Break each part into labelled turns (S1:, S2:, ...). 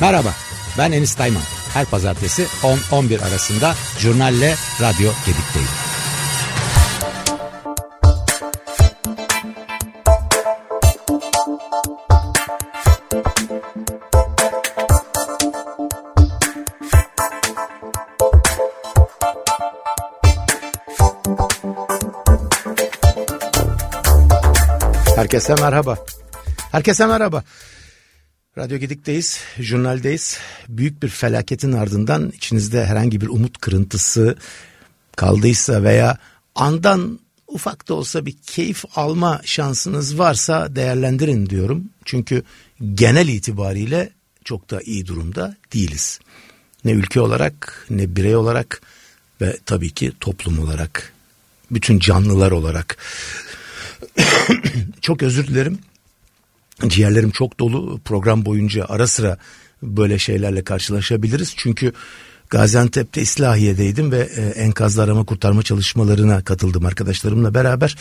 S1: Merhaba, ben Enis Tayman. Her pazartesi 10-11 arasında Jurnal'le Radyo Gedik'teyim. Herkese merhaba. Herkese merhaba. Radyo Gedik'teyiz, jurnaldeyiz. Büyük bir felaketin ardından içinizde herhangi bir umut kırıntısı kaldıysa veya andan ufak da olsa bir keyif alma şansınız varsa değerlendirin diyorum. Çünkü genel itibariyle çok da iyi durumda değiliz. Ne ülke olarak ne birey olarak ve tabii ki toplum olarak bütün canlılar olarak çok özür dilerim ciğerlerim çok dolu program boyunca ara sıra böyle şeylerle karşılaşabiliriz. Çünkü Gaziantep'te İslahiye'deydim ve e, enkazlı arama kurtarma çalışmalarına katıldım arkadaşlarımla beraber.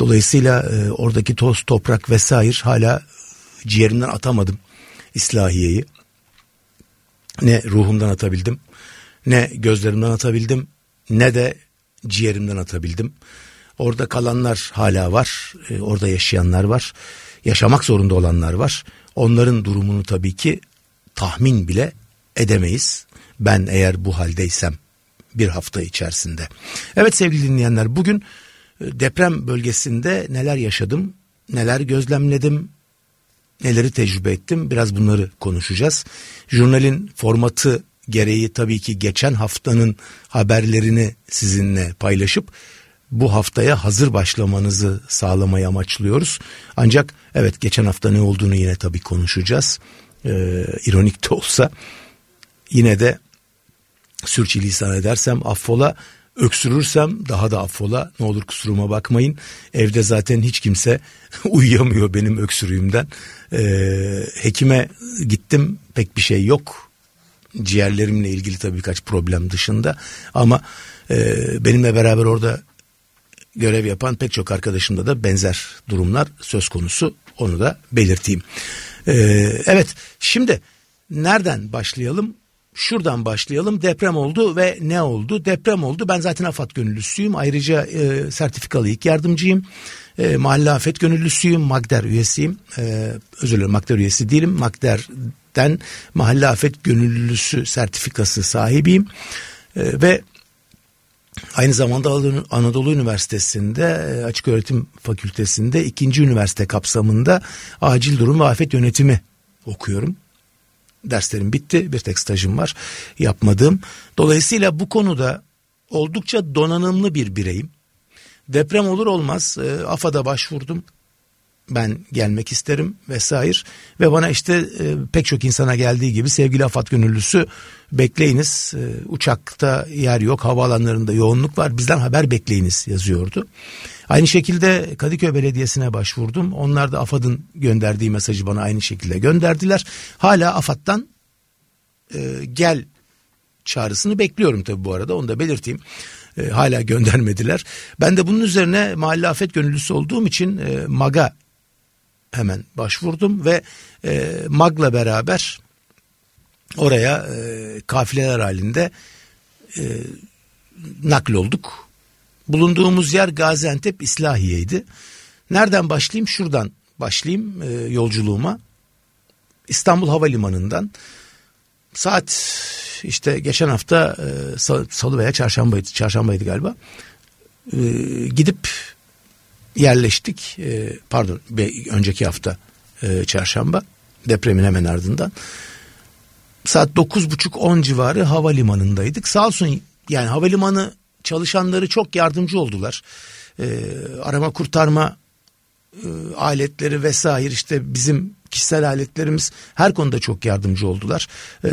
S1: Dolayısıyla e, oradaki toz, toprak vesaire hala ciğerimden atamadım İslahiye'yi. Ne ruhumdan atabildim, ne gözlerimden atabildim, ne de ciğerimden atabildim. Orada kalanlar hala var, e, orada yaşayanlar var yaşamak zorunda olanlar var. Onların durumunu tabii ki tahmin bile edemeyiz. Ben eğer bu haldeysem bir hafta içerisinde. Evet sevgili dinleyenler bugün e, deprem bölgesinde neler yaşadım, neler gözlemledim, neleri tecrübe ettim biraz bunları konuşacağız. Jurnalin formatı gereği tabii ki geçen haftanın haberlerini sizinle paylaşıp bu haftaya hazır başlamanızı sağlamayı amaçlıyoruz. Ancak evet geçen hafta ne olduğunu yine tabii konuşacağız. Ee, ironik de olsa yine de sürçülisan edersem affola öksürürsem daha da affola ne olur kusuruma bakmayın. Evde zaten hiç kimse uyuyamıyor benim öksürüğümden. Ee, hekime gittim pek bir şey yok. Ciğerlerimle ilgili tabii birkaç problem dışında ama e, benimle beraber orada görev yapan pek çok arkadaşımda da benzer durumlar söz konusu onu da belirteyim. Ee, evet şimdi nereden başlayalım? Şuradan başlayalım. Deprem oldu ve ne oldu? Deprem oldu. Ben zaten AFAD gönüllüsüyüm. Ayrıca e, sertifikalı ilk yardımcıyım. E, mahalle afet gönüllüsüyüm. Magder üyesiyim. E, özür dilerim Magder üyesi değilim. Magder'den mahalle afet gönüllüsü sertifikası sahibiyim. E, ve Aynı zamanda Anadolu Üniversitesi'nde e, Açık Öğretim Fakültesi'nde ikinci üniversite kapsamında acil durum ve afet yönetimi okuyorum. Derslerim bitti bir tek stajım var yapmadığım. Dolayısıyla bu konuda oldukça donanımlı bir bireyim. Deprem olur olmaz e, AFAD'a başvurdum ben gelmek isterim vesaire ve bana işte e, pek çok insana geldiği gibi sevgili AFAD gönüllüsü bekleyiniz e, uçakta yer yok havaalanlarında yoğunluk var bizden haber bekleyiniz yazıyordu. Aynı şekilde Kadıköy Belediyesi'ne başvurdum onlar da AFAD'ın gönderdiği mesajı bana aynı şekilde gönderdiler. Hala AFAD'dan e, gel çağrısını bekliyorum tabi bu arada onu da belirteyim. E, hala göndermediler. Ben de bunun üzerine mahalle afet gönüllüsü olduğum için e, MAG'a hemen başvurdum ve e, MAG'la beraber oraya e, kafileler halinde e, nakl olduk. Bulunduğumuz yer Gaziantep İslahiye'ydi. Nereden başlayayım? Şuradan başlayayım e, yolculuğuma. İstanbul Havalimanı'ndan saat işte geçen hafta e, salı veya çarşambaydı, çarşambaydı galiba. E, gidip yerleştik. E, pardon önceki hafta e, çarşamba depremin hemen ardından. Saat dokuz buçuk on civarı havalimanındaydık. Sağ olsun yani havalimanı çalışanları çok yardımcı oldular. E, arama kurtarma e, aletleri vesaire işte bizim kişisel aletlerimiz her konuda çok yardımcı oldular. E,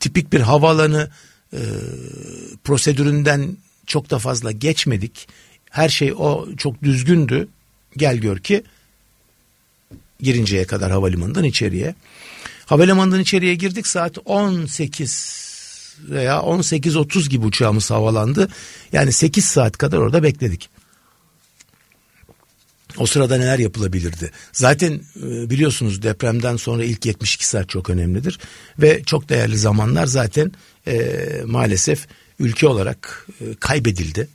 S1: tipik bir havaalanı e, prosedüründen çok da fazla geçmedik. Her şey o çok düzgündü. Gel gör ki girinceye kadar havalimanından içeriye. Havalimanından içeriye girdik saat 18 veya 18.30 gibi uçağımız havalandı. Yani 8 saat kadar orada bekledik. O sırada neler yapılabilirdi? Zaten e, biliyorsunuz depremden sonra ilk 72 saat çok önemlidir ve çok değerli zamanlar zaten e, maalesef ülke olarak e, kaybedildi.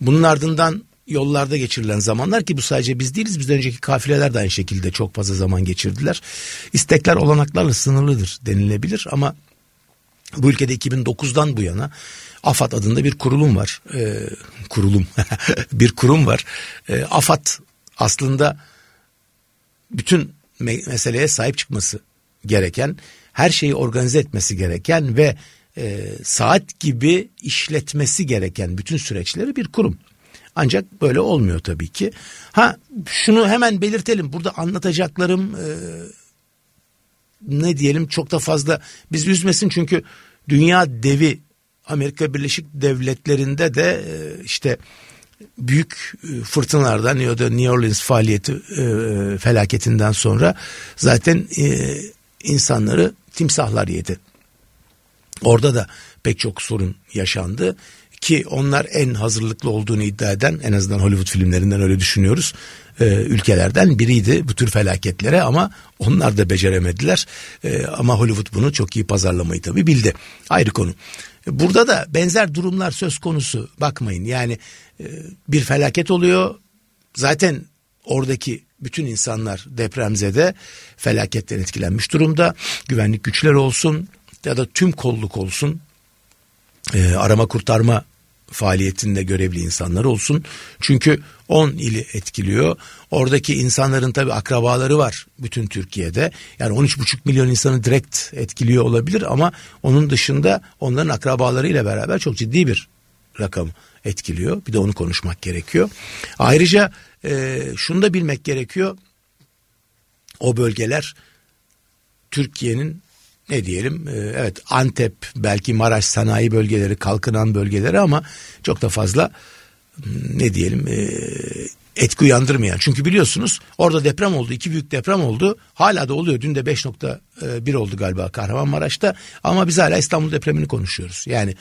S1: Bunun ardından yollarda geçirilen zamanlar ki bu sadece biz değiliz bizden önceki kafileler de aynı şekilde çok fazla zaman geçirdiler. İstekler olanaklarla sınırlıdır denilebilir ama bu ülkede 2009'dan bu yana AFAD adında bir kurulum var. Ee, kurulum bir kurum var. Ee, AFAD aslında bütün me- meseleye sahip çıkması gereken, her şeyi organize etmesi gereken ve e, saat gibi işletmesi gereken bütün süreçleri bir kurum. Ancak böyle olmuyor tabii ki. Ha şunu hemen belirtelim. Burada anlatacaklarım e, ne diyelim çok da fazla biz üzmesin çünkü dünya devi Amerika Birleşik Devletleri'nde de e, işte büyük e, fırtınalardan ya da New Orleans faaliyeti e, felaketinden sonra zaten e, insanları timsahlar yedi. Orada da pek çok sorun yaşandı ki onlar en hazırlıklı olduğunu iddia eden en azından Hollywood filmlerinden öyle düşünüyoruz e, ülkelerden biriydi bu tür felaketlere ama onlar da beceremediler. E, ama Hollywood bunu çok iyi pazarlamayı tabii bildi. Ayrı konu. Burada da benzer durumlar söz konusu. Bakmayın. Yani e, bir felaket oluyor. Zaten oradaki bütün insanlar depremzede felaketten etkilenmiş durumda. Güvenlik güçleri olsun ya da tüm kolluk olsun e, arama kurtarma faaliyetinde görevli insanlar olsun. Çünkü 10 ili etkiliyor. Oradaki insanların tabi akrabaları var bütün Türkiye'de. Yani 13,5 milyon insanı direkt etkiliyor olabilir ama onun dışında onların akrabalarıyla beraber çok ciddi bir rakam etkiliyor. Bir de onu konuşmak gerekiyor. Ayrıca e, şunu da bilmek gerekiyor. O bölgeler Türkiye'nin ne diyelim e, evet Antep belki Maraş sanayi bölgeleri kalkınan bölgeleri ama çok da fazla ne diyelim e, etki uyandırmayan. Çünkü biliyorsunuz orada deprem oldu. iki büyük deprem oldu. Hala da oluyor. Dün de 5.1 oldu galiba Kahramanmaraş'ta. Ama biz hala İstanbul depremini konuşuyoruz. Yani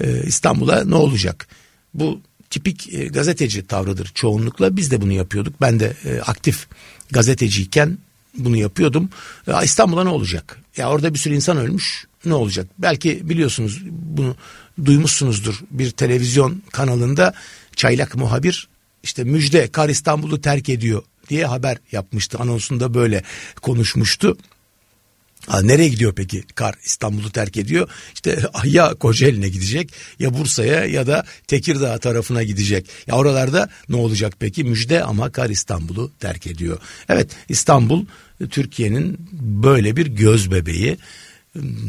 S1: e, İstanbul'a ne olacak? Bu tipik e, gazeteci tavrıdır çoğunlukla. Biz de bunu yapıyorduk. Ben de e, aktif gazeteciyken bunu yapıyordum. Ya İstanbul'a ne olacak? Ya orada bir sürü insan ölmüş. Ne olacak? Belki biliyorsunuz bunu duymuşsunuzdur. Bir televizyon kanalında çaylak muhabir işte müjde kar İstanbul'u terk ediyor diye haber yapmıştı. Anonsunda böyle konuşmuştu. Ha, nereye gidiyor peki kar İstanbul'u terk ediyor? İşte ya Kocaeli'ne gidecek ya Bursa'ya ya da Tekirdağ tarafına gidecek. Ya oralarda ne olacak peki? Müjde ama kar İstanbul'u terk ediyor. Evet İstanbul Türkiye'nin böyle bir göz bebeği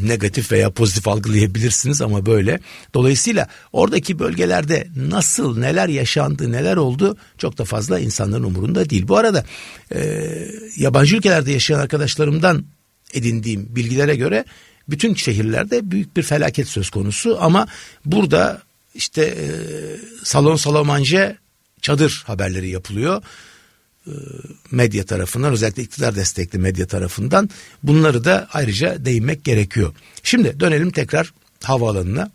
S1: negatif veya pozitif algılayabilirsiniz ama böyle. Dolayısıyla oradaki bölgelerde nasıl neler yaşandı neler oldu çok da fazla insanların umurunda değil. Bu arada e, yabancı ülkelerde yaşayan arkadaşlarımdan edindiğim bilgilere göre bütün şehirlerde büyük bir felaket söz konusu ama burada işte e, salon salamanje çadır haberleri yapılıyor e, medya tarafından özellikle iktidar destekli medya tarafından bunları da ayrıca değinmek gerekiyor. Şimdi dönelim tekrar havaalanına.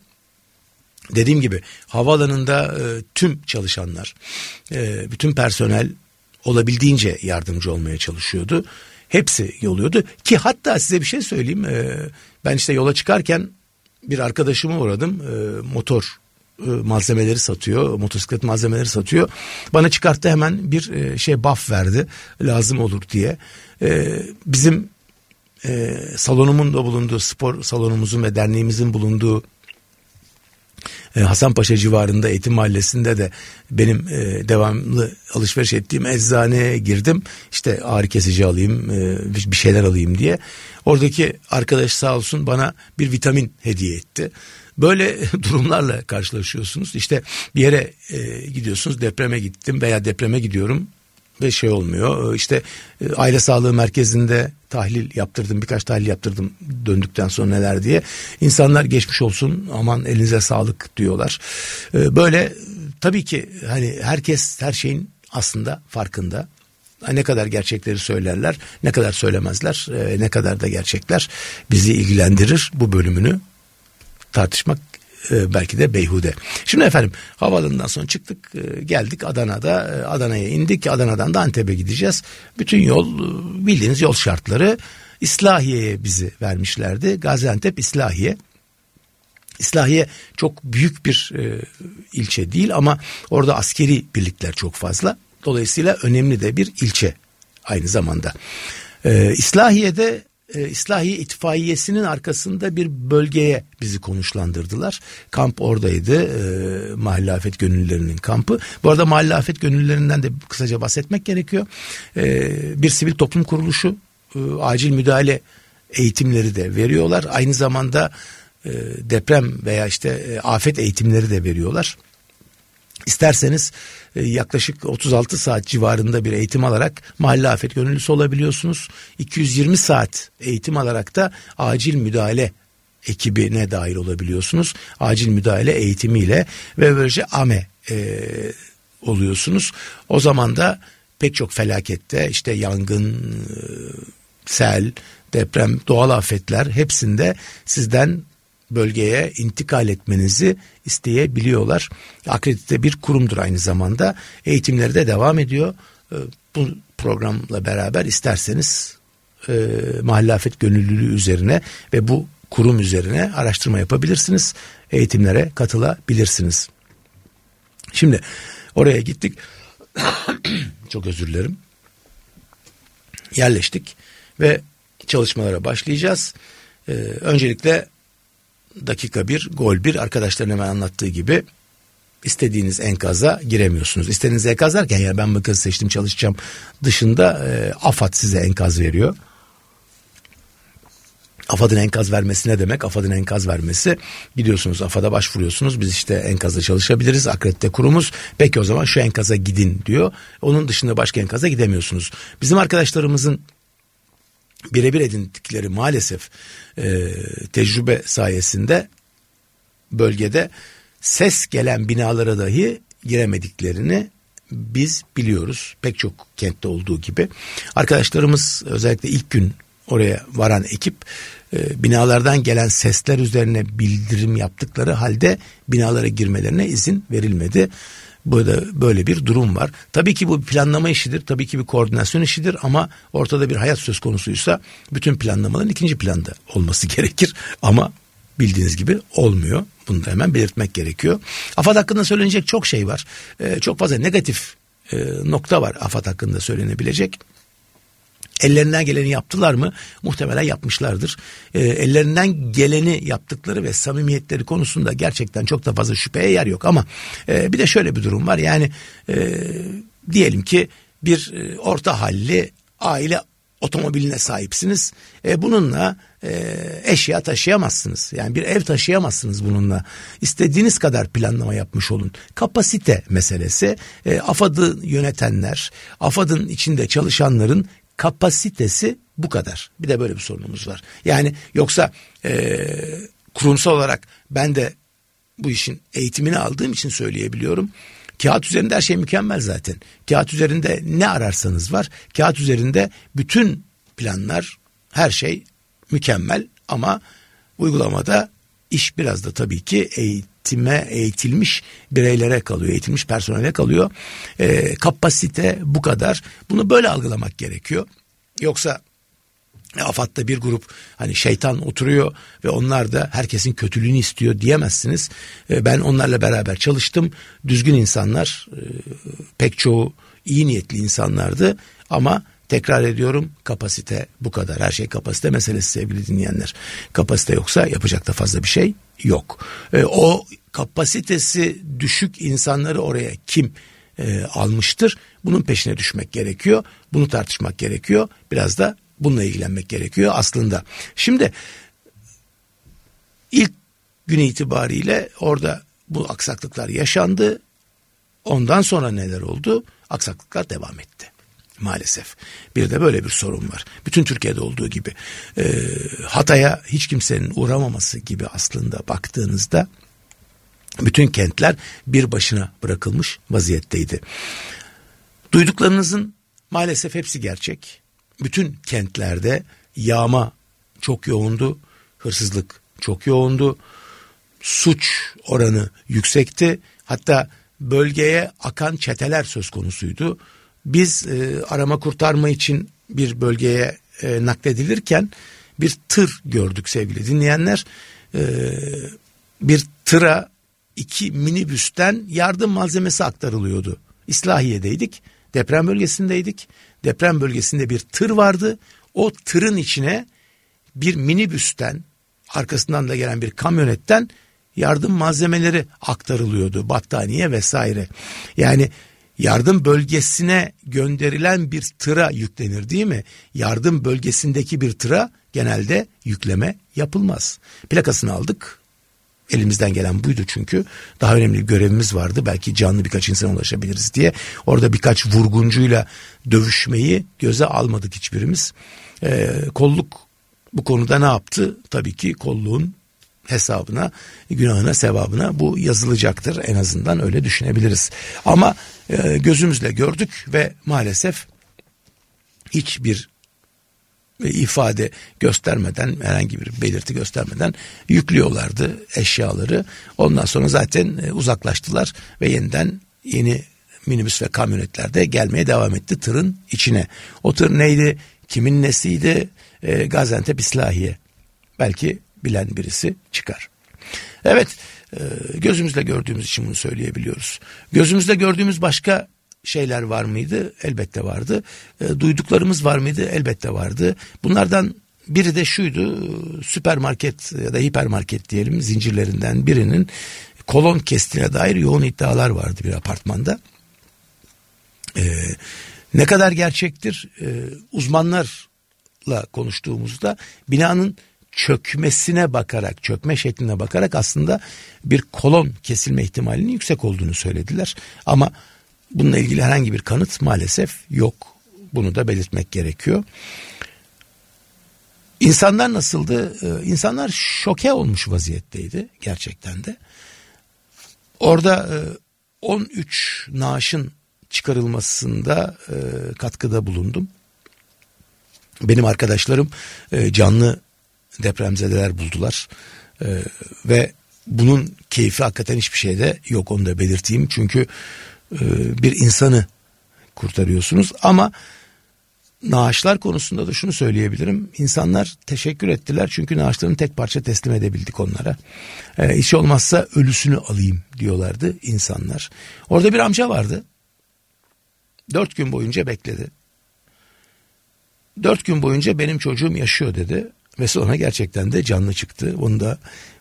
S1: Dediğim gibi havaalanında e, tüm çalışanlar, e, bütün personel olabildiğince yardımcı olmaya çalışıyordu. Hepsi yoluyordu ki hatta size bir şey söyleyeyim. E, ben işte yola çıkarken bir arkadaşımı uğradım. E, motor e, malzemeleri satıyor, motosiklet malzemeleri satıyor. Bana çıkarttı hemen bir e, şey buff verdi lazım olur diye. E, bizim salonumun da bulunduğu spor salonumuzun ve derneğimizin bulunduğu Hasanpaşa civarında Eğitim Mahallesi'nde de benim devamlı alışveriş ettiğim eczaneye girdim. İşte ağrı kesici alayım, bir şeyler alayım diye. Oradaki arkadaş sağ olsun bana bir vitamin hediye etti. Böyle durumlarla karşılaşıyorsunuz. İşte bir yere e, gidiyorsunuz depreme gittim veya depreme gidiyorum ve şey olmuyor. E, işte e, aile sağlığı merkezinde tahlil yaptırdım birkaç tahlil yaptırdım döndükten sonra neler diye. İnsanlar geçmiş olsun aman elinize sağlık diyorlar. E, böyle tabii ki hani herkes her şeyin aslında farkında. Ne kadar gerçekleri söylerler, ne kadar söylemezler, ne kadar da gerçekler bizi ilgilendirir bu bölümünü tartışmak e, belki de beyhude. Şimdi efendim havaalanından sonra çıktık e, geldik Adana'da e, Adana'ya indik Adana'dan da Antep'e gideceğiz. Bütün yol bildiğiniz yol şartları İslahiye'ye bizi vermişlerdi. Gaziantep İslahiye. İslahiye çok büyük bir ilçe değil ama orada askeri birlikler çok fazla. Dolayısıyla önemli de bir ilçe aynı zamanda. E, İslahiye'de e, İslahiye İtfaiyesi'nin arkasında bir bölgeye bizi konuşlandırdılar. Kamp oradaydı. E, Mahalle Afet Gönüllülerinin kampı. Bu arada Mahalle Afet Gönüllülerinden de kısaca bahsetmek gerekiyor. E, bir sivil toplum kuruluşu e, acil müdahale eğitimleri de veriyorlar. Aynı zamanda e, deprem veya işte e, afet eğitimleri de veriyorlar. İsterseniz e, yaklaşık 36 saat civarında bir eğitim alarak mahalle afet gönüllüsü olabiliyorsunuz. 220 saat eğitim alarak da acil müdahale ekibine dahil olabiliyorsunuz. Acil müdahale eğitimiyle ve böylece AME e, oluyorsunuz. O zaman da pek çok felakette işte yangın, e, sel, deprem, doğal afetler hepsinde sizden bölgeye intikal etmenizi isteyebiliyorlar. Akredite bir kurumdur aynı zamanda. Eğitimleri de devam ediyor. Ee, bu programla beraber isterseniz e, mahalle afet gönüllülüğü üzerine ve bu kurum üzerine araştırma yapabilirsiniz. Eğitimlere katılabilirsiniz. Şimdi oraya gittik. Çok özür dilerim. Yerleştik ve çalışmalara başlayacağız. Ee, öncelikle dakika bir, gol bir arkadaşların hemen anlattığı gibi istediğiniz enkaza giremiyorsunuz. İstediğiniz enkaz derken yani ben enkazı seçtim çalışacağım dışında e, AFAD size enkaz veriyor. AFAD'ın enkaz vermesi ne demek? AFAD'ın enkaz vermesi gidiyorsunuz AFAD'a başvuruyorsunuz. Biz işte enkazda çalışabiliriz. Akredite kurumuz. Peki o zaman şu enkaza gidin diyor. Onun dışında başka enkaza gidemiyorsunuz. Bizim arkadaşlarımızın birebir edindikleri maalesef e, tecrübe sayesinde bölgede ses gelen binalara dahi giremediklerini biz biliyoruz. Pek çok kentte olduğu gibi. Arkadaşlarımız özellikle ilk gün oraya varan ekip e, binalardan gelen sesler üzerine bildirim yaptıkları halde binalara girmelerine izin verilmedi. Böyle, böyle bir durum var. Tabii ki bu planlama işidir. Tabii ki bir koordinasyon işidir ama ortada bir hayat söz konusuysa bütün planlamaların ikinci planda olması gerekir. Ama bildiğiniz gibi olmuyor. Bunu da hemen belirtmek gerekiyor. AFAD hakkında söylenecek çok şey var. Ee, çok fazla negatif e, nokta var AFAD hakkında söylenebilecek. Ellerinden geleni yaptılar mı? Muhtemelen yapmışlardır. E, ellerinden geleni yaptıkları ve samimiyetleri konusunda gerçekten çok da fazla şüpheye yer yok. Ama e, bir de şöyle bir durum var. Yani e, diyelim ki bir e, orta halli aile otomobiline sahipsiniz. E, bununla e, eşya taşıyamazsınız. Yani bir ev taşıyamazsınız bununla. İstediğiniz kadar planlama yapmış olun. Kapasite meselesi e, AFAD'ı yönetenler, AFAD'ın içinde çalışanların kapasitesi bu kadar. Bir de böyle bir sorunumuz var. Yani yoksa e, kurumsal olarak ben de bu işin eğitimini aldığım için söyleyebiliyorum. Kağıt üzerinde her şey mükemmel zaten. Kağıt üzerinde ne ararsanız var. Kağıt üzerinde bütün planlar her şey mükemmel ama uygulamada iş biraz da tabii ki eğitime eğitilmiş bireylere kalıyor, eğitilmiş personele kalıyor. E, kapasite bu kadar. Bunu böyle algılamak gerekiyor. Yoksa AFAD'da bir grup hani şeytan oturuyor ve onlar da herkesin kötülüğünü istiyor diyemezsiniz. E, ben onlarla beraber çalıştım. Düzgün insanlar, e, pek çoğu iyi niyetli insanlardı ama tekrar ediyorum kapasite bu kadar. Her şey kapasite meselesi sevgili dinleyenler. Kapasite yoksa yapacak da fazla bir şey yok. E, o kapasitesi düşük insanları oraya kim e, almıştır? Bunun peşine düşmek gerekiyor. Bunu tartışmak gerekiyor. Biraz da bununla ilgilenmek gerekiyor aslında. Şimdi ilk gün itibariyle orada bu aksaklıklar yaşandı. Ondan sonra neler oldu? Aksaklıklar devam etti maalesef. Bir de böyle bir sorun var. Bütün Türkiye'de olduğu gibi e, Hatay'a hiç kimsenin uğramaması gibi aslında baktığınızda bütün kentler bir başına bırakılmış vaziyetteydi. Duyduklarınızın maalesef hepsi gerçek. Bütün kentlerde yağma çok yoğundu, hırsızlık çok yoğundu. suç oranı yüksekti. Hatta bölgeye akan çeteler söz konusuydu. Biz e, arama kurtarma için bir bölgeye e, nakledilirken bir tır gördük sevgili dinleyenler. E, bir tıra iki minibüsten yardım malzemesi aktarılıyordu. İslahiye'deydik, deprem bölgesindeydik. Deprem bölgesinde bir tır vardı. O tırın içine bir minibüsten arkasından da gelen bir kamyonetten yardım malzemeleri aktarılıyordu. Battaniye vesaire. Yani yardım bölgesine gönderilen bir tıra yüklenir değil mi? Yardım bölgesindeki bir tıra genelde yükleme yapılmaz. Plakasını aldık. Elimizden gelen buydu çünkü. Daha önemli bir görevimiz vardı. Belki canlı birkaç insana ulaşabiliriz diye. Orada birkaç vurguncuyla dövüşmeyi göze almadık hiçbirimiz. Ee, kolluk bu konuda ne yaptı? Tabii ki kolluğun hesabına, günahına, sevabına bu yazılacaktır. En azından öyle düşünebiliriz. Ama e, gözümüzle gördük ve maalesef hiçbir ifade göstermeden herhangi bir belirti göstermeden yüklüyorlardı eşyaları. Ondan sonra zaten e, uzaklaştılar ve yeniden yeni minibüs ve kamyonetler de gelmeye devam etti tırın içine. O tır neydi? Kimin nesiydi? E, Gaziantep İslahiye. Belki bilen birisi çıkar. Evet e, gözümüzle gördüğümüz için bunu söyleyebiliyoruz. Gözümüzle gördüğümüz başka şeyler var mıydı? Elbette vardı. E, duyduklarımız var mıydı? Elbette vardı. Bunlardan biri de şuydu süpermarket ya da hipermarket diyelim zincirlerinden birinin kolon kestiğine dair yoğun iddialar vardı bir apartmanda. Ee, ne kadar gerçektir? Ee, uzmanlarla konuştuğumuzda binanın çökmesine bakarak, çökme şekline bakarak aslında bir kolon kesilme ihtimalinin yüksek olduğunu söylediler. Ama bununla ilgili herhangi bir kanıt maalesef yok. Bunu da belirtmek gerekiyor. İnsanlar nasıldı? Ee, insanlar şoke olmuş vaziyetteydi gerçekten de. Orada 13 e, naaşın çıkarılmasında e, katkıda bulundum. Benim arkadaşlarım e, canlı depremzedeler buldular. Ve bunun keyfi hakikaten hiçbir şeyde yok onu da belirteyim. Çünkü bir insanı kurtarıyorsunuz ama naaşlar konusunda da şunu söyleyebilirim. İnsanlar teşekkür ettiler çünkü naaşlarını tek parça teslim edebildik onlara. Ee, hiç olmazsa ölüsünü alayım diyorlardı insanlar. Orada bir amca vardı. Dört gün boyunca bekledi. Dört gün boyunca benim çocuğum yaşıyor dedi. Ve sonra gerçekten de canlı çıktı. Onu da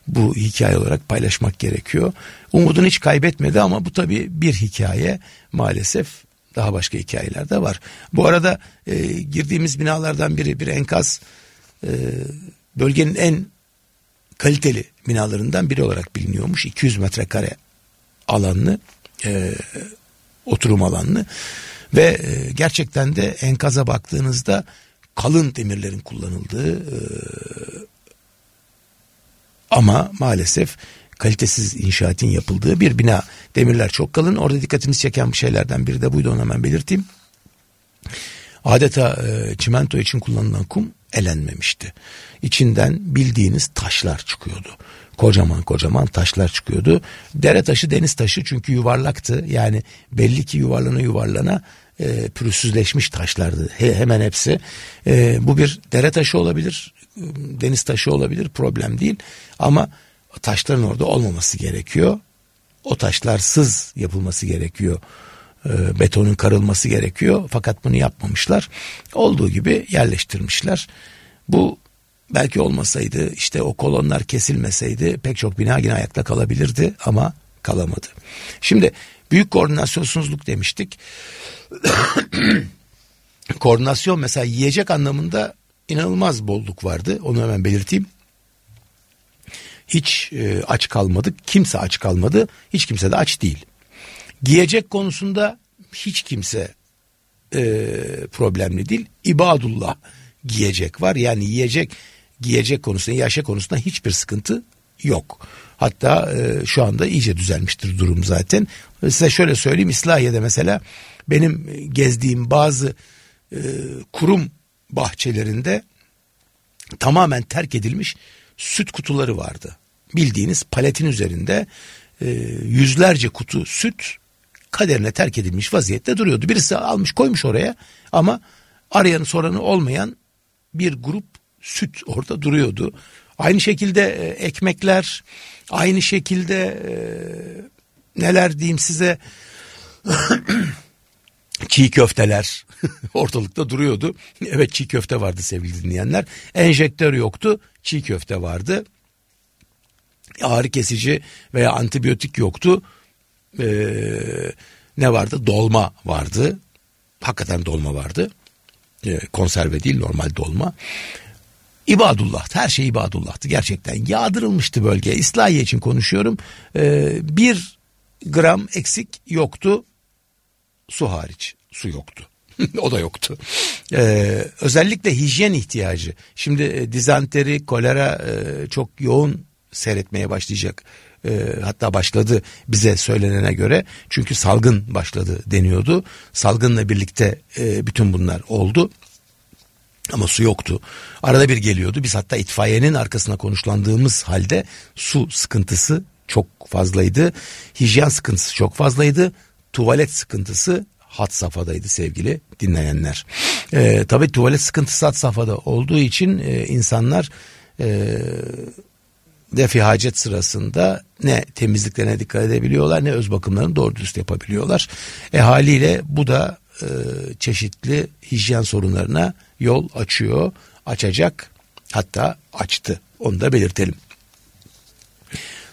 S1: bu hikaye olarak paylaşmak gerekiyor. Umudunu hiç kaybetmedi ama bu tabii bir hikaye maalesef daha başka hikayeler de var. Bu arada e, girdiğimiz binalardan biri bir enkaz e, bölgenin en kaliteli binalarından biri olarak biliniyormuş. 200 metrekare alanlı e, oturum alanlı ve e, gerçekten de enkaza baktığınızda kalın demirlerin kullanıldığı e, ama maalesef kalitesiz inşaatın yapıldığı bir bina. Demirler çok kalın. Orada dikkatimizi çeken bir şeylerden biri de buydu onu hemen belirteyim. Adeta e, çimento için kullanılan kum elenmemişti. İçinden bildiğiniz taşlar çıkıyordu. Kocaman kocaman taşlar çıkıyordu. Dere taşı deniz taşı çünkü yuvarlaktı. Yani belli ki yuvarlana yuvarlana e, pürüzsüzleşmiş taşlardı He, hemen hepsi. E, bu bir dere taşı olabilir, deniz taşı olabilir problem değil. Ama taşların orada olmaması gerekiyor. O taşlarsız yapılması gerekiyor. E, betonun karılması gerekiyor. Fakat bunu yapmamışlar. Olduğu gibi yerleştirmişler. Bu belki olmasaydı işte o kolonlar kesilmeseydi pek çok bina yine ayakta kalabilirdi ama kalamadı. Şimdi büyük koordinasyonsuzluk demiştik. Koordinasyon mesela yiyecek anlamında inanılmaz bolluk vardı. Onu hemen belirteyim. Hiç e, aç kalmadık. Kimse aç kalmadı. Hiç kimse de aç değil. Giyecek konusunda hiç kimse e, problemli değil. İbadullah giyecek var. Yani yiyecek giyecek konusunda, yaşa konusunda hiçbir sıkıntı yok. Hatta e, şu anda iyice düzelmiştir durum zaten. Size şöyle söyleyeyim İslahiye'de mesela benim gezdiğim bazı e, kurum bahçelerinde tamamen terk edilmiş süt kutuları vardı. bildiğiniz paletin üzerinde e, yüzlerce kutu süt kaderine terk edilmiş vaziyette duruyordu. Birisi almış koymuş oraya ama arayanı soranı olmayan bir grup süt orada duruyordu. Aynı şekilde e, ekmekler, aynı şekilde e, neler diyeyim size çiğ köfteler ortalıkta duruyordu. Evet çiğ köfte vardı sevgili dinleyenler. Enjektör yoktu, çiğ köfte vardı. Ağrı kesici veya antibiyotik yoktu. Ee, ne vardı? Dolma vardı. Hakikaten dolma vardı. Ee, konserve değil normal dolma. İbadullah her şey ibadullah'tı. Gerçekten yağdırılmıştı bölge. İslahiye için konuşuyorum. Ee, bir gram eksik yoktu. Su hariç. Su yoktu. O da yoktu. Ee, özellikle hijyen ihtiyacı. Şimdi e, dizanteri kolera e, çok yoğun seyretmeye başlayacak. E, hatta başladı bize söylenene göre. Çünkü salgın başladı deniyordu. Salgınla birlikte e, bütün bunlar oldu ama su yoktu. Arada bir geliyordu. Biz hatta itfaiyenin arkasına konuşlandığımız halde su sıkıntısı çok fazlaydı. Hijyen sıkıntısı çok fazlaydı. Tuvalet sıkıntısı hat safhadaydı sevgili dinleyenler. Ee, tabii tuvalet sıkıntısı hat safhada olduğu için e, insanlar e, defi hacet sırasında ne temizliklerine dikkat edebiliyorlar ne öz bakımlarını doğru dürüst yapabiliyorlar. E haliyle bu da e, çeşitli hijyen sorunlarına yol açıyor, açacak hatta açtı onu da belirtelim.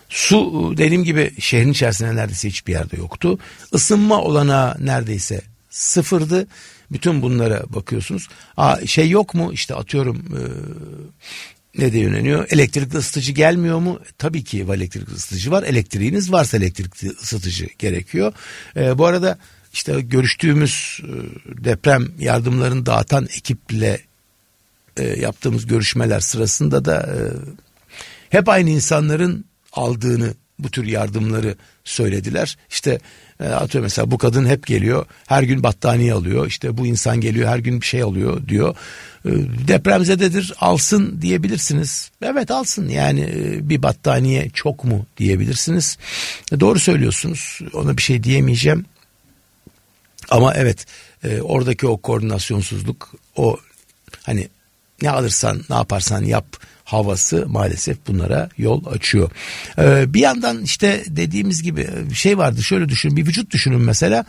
S1: Su dediğim gibi şehrin içerisinde neredeyse hiçbir yerde yoktu. Isınma olana neredeyse sıfırdı. Bütün bunlara bakıyorsunuz. Aa, şey yok mu işte atıyorum e, ne de yönleniyor? Elektrikli ısıtıcı gelmiyor mu? Tabii ki elektrikli ısıtıcı var. Elektriğiniz varsa elektrikli ısıtıcı gerekiyor. E, bu arada işte görüştüğümüz e, deprem yardımlarını dağıtan ekiple e, yaptığımız görüşmeler sırasında da e, hep aynı insanların aldığını bu tür yardımları söylediler. İşte e, atıyor mesela bu kadın hep geliyor her gün battaniye alıyor işte bu insan geliyor her gün bir şey alıyor diyor. Depremzededir alsın diyebilirsiniz. Evet alsın yani bir battaniye çok mu diyebilirsiniz. Doğru söylüyorsunuz ona bir şey diyemeyeceğim. Ama evet e, oradaki o koordinasyonsuzluk o hani ne alırsan ne yaparsan yap havası maalesef bunlara yol açıyor. Ee, bir yandan işte dediğimiz gibi şey vardı şöyle düşünün bir vücut düşünün mesela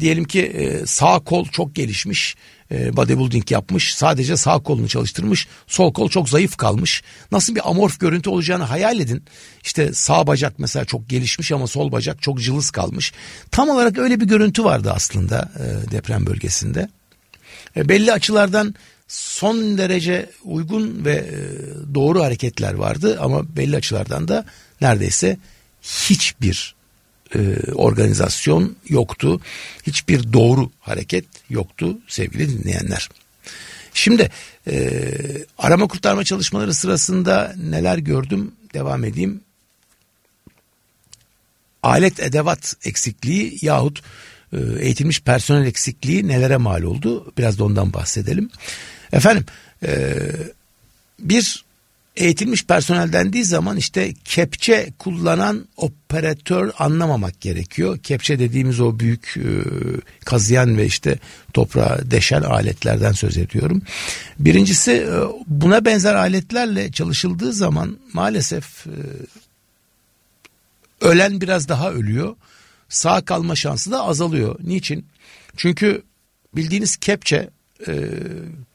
S1: diyelim ki e, sağ kol çok gelişmiş e, bodybuilding yapmış sadece sağ kolunu çalıştırmış sol kol çok zayıf kalmış. Nasıl bir amorf görüntü olacağını hayal edin. İşte sağ bacak mesela çok gelişmiş ama sol bacak çok cılız kalmış. Tam olarak öyle bir görüntü vardı aslında e, deprem bölgesinde. E, belli açılardan son derece uygun ve e, doğru hareketler vardı ama belli açılardan da neredeyse hiçbir e, organizasyon yoktu. Hiçbir doğru hareket yoktu sevgili dinleyenler. Şimdi e, arama kurtarma çalışmaları sırasında neler gördüm devam edeyim. Alet edevat eksikliği yahut e, eğitilmiş personel eksikliği nelere mal oldu biraz da ondan bahsedelim. Efendim e, bir eğitilmiş personel dendiği zaman işte kepçe kullanan operatör anlamamak gerekiyor. Kepçe dediğimiz o büyük e, kazıyan ve işte toprağa deşen aletlerden söz ediyorum. Birincisi e, buna benzer aletlerle çalışıldığı zaman maalesef e, ölen biraz daha ölüyor. Sağ kalma şansı da azalıyor. Niçin? Çünkü bildiğiniz kepçe e,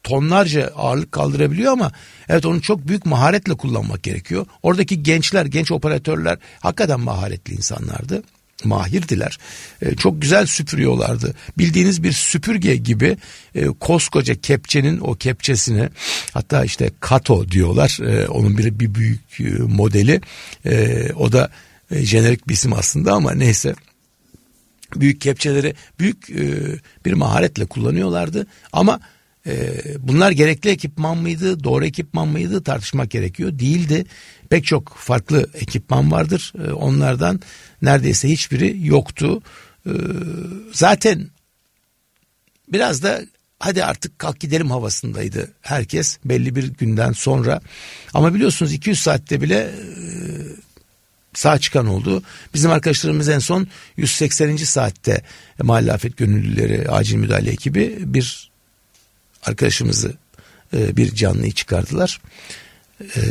S1: tonlarca ağırlık kaldırabiliyor ama evet onu çok büyük maharetle kullanmak gerekiyor. Oradaki gençler, genç operatörler hakikaten maharetli insanlardı. Mahirdiler. E, çok güzel süpürüyorlardı. Bildiğiniz bir süpürge gibi e, koskoca kepçenin o kepçesini hatta işte kato diyorlar. E, onun bir, bir büyük e, modeli. E, o da e, jenerik bir isim aslında ama neyse büyük kepçeleri büyük e, bir maharetle kullanıyorlardı. Ama e, bunlar gerekli ekipman mıydı doğru ekipman mıydı tartışmak gerekiyor. Değildi. Pek çok farklı ekipman vardır. E, onlardan neredeyse hiçbiri yoktu. E, zaten biraz da hadi artık kalk gidelim havasındaydı herkes belli bir günden sonra. Ama biliyorsunuz 200 saatte bile e, sağ çıkan oldu. Bizim arkadaşlarımız en son 180. saatte mahalle afet gönüllüleri acil müdahale ekibi bir arkadaşımızı e, bir canlıyı çıkardılar. E,